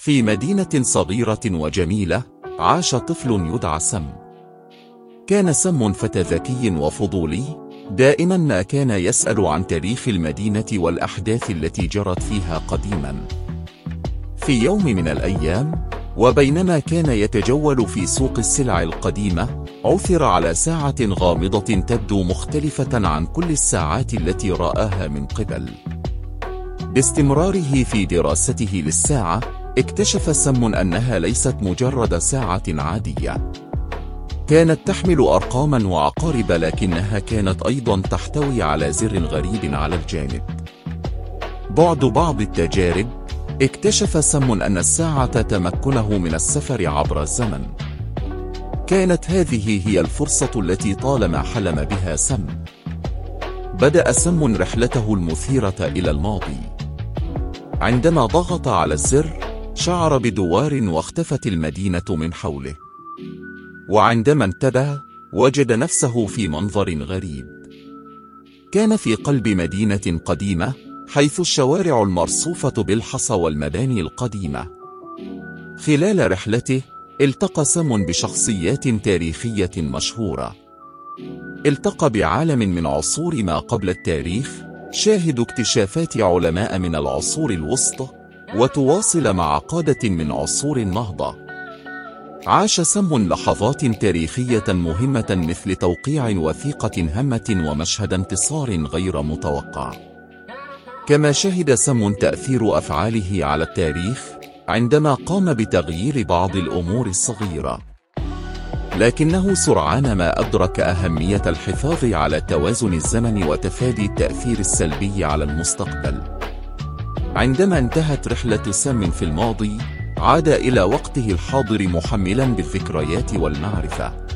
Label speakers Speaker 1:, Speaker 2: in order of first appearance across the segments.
Speaker 1: في مدينة صغيرة وجميلة عاش طفل يدعى سم كان سم فتى ذكي وفضولي دائما ما كان يسأل عن تاريخ المدينة والأحداث التي جرت فيها قديما. في يوم من الأيام وبينما كان يتجول في سوق السلع القديمة عثر على ساعة غامضة تبدو مختلفة عن كل الساعات التي رآها من قبل. باستمراره في دراسته للساعة اكتشف سم أنها ليست مجرد ساعة عادية. كانت تحمل أرقاما وعقارب لكنها كانت أيضا تحتوي على زر غريب على الجانب. بعد بعض التجارب اكتشف سم أن الساعة تمكنه من السفر عبر الزمن. كانت هذه هي الفرصة التي طالما حلم بها سم. بدأ سم رحلته المثيرة إلى الماضي. عندما ضغط على الزر شعر بدوار واختفت المدينة من حوله. وعندما انتبه وجد نفسه في منظر غريب. كان في قلب مدينة قديمة حيث الشوارع المرصوفة بالحصى والمباني القديمة. خلال رحلته التقى سم بشخصيات تاريخية مشهورة. التقى بعالم من عصور ما قبل التاريخ شاهد اكتشافات علماء من العصور الوسطى وتواصل مع قادة من عصور النهضة. عاش سم لحظات تاريخية مهمة مثل توقيع وثيقة هامة ومشهد انتصار غير متوقع. كما شهد سم تأثير أفعاله على التاريخ عندما قام بتغيير بعض الأمور الصغيرة. لكنه سرعان ما أدرك أهمية الحفاظ على توازن الزمن وتفادي التأثير السلبي على المستقبل. عندما انتهت رحلة سم في الماضي عاد إلى وقته الحاضر محملا بالذكريات والمعرفة.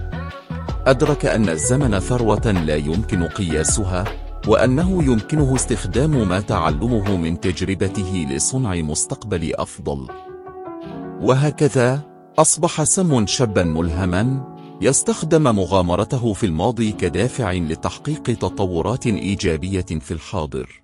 Speaker 1: أدرك أن الزمن ثروة لا يمكن قياسها وأنه يمكنه استخدام ما تعلمه من تجربته لصنع مستقبل أفضل. وهكذا أصبح سم شابا ملهما يستخدم مغامرته في الماضي كدافع لتحقيق تطورات إيجابية في الحاضر.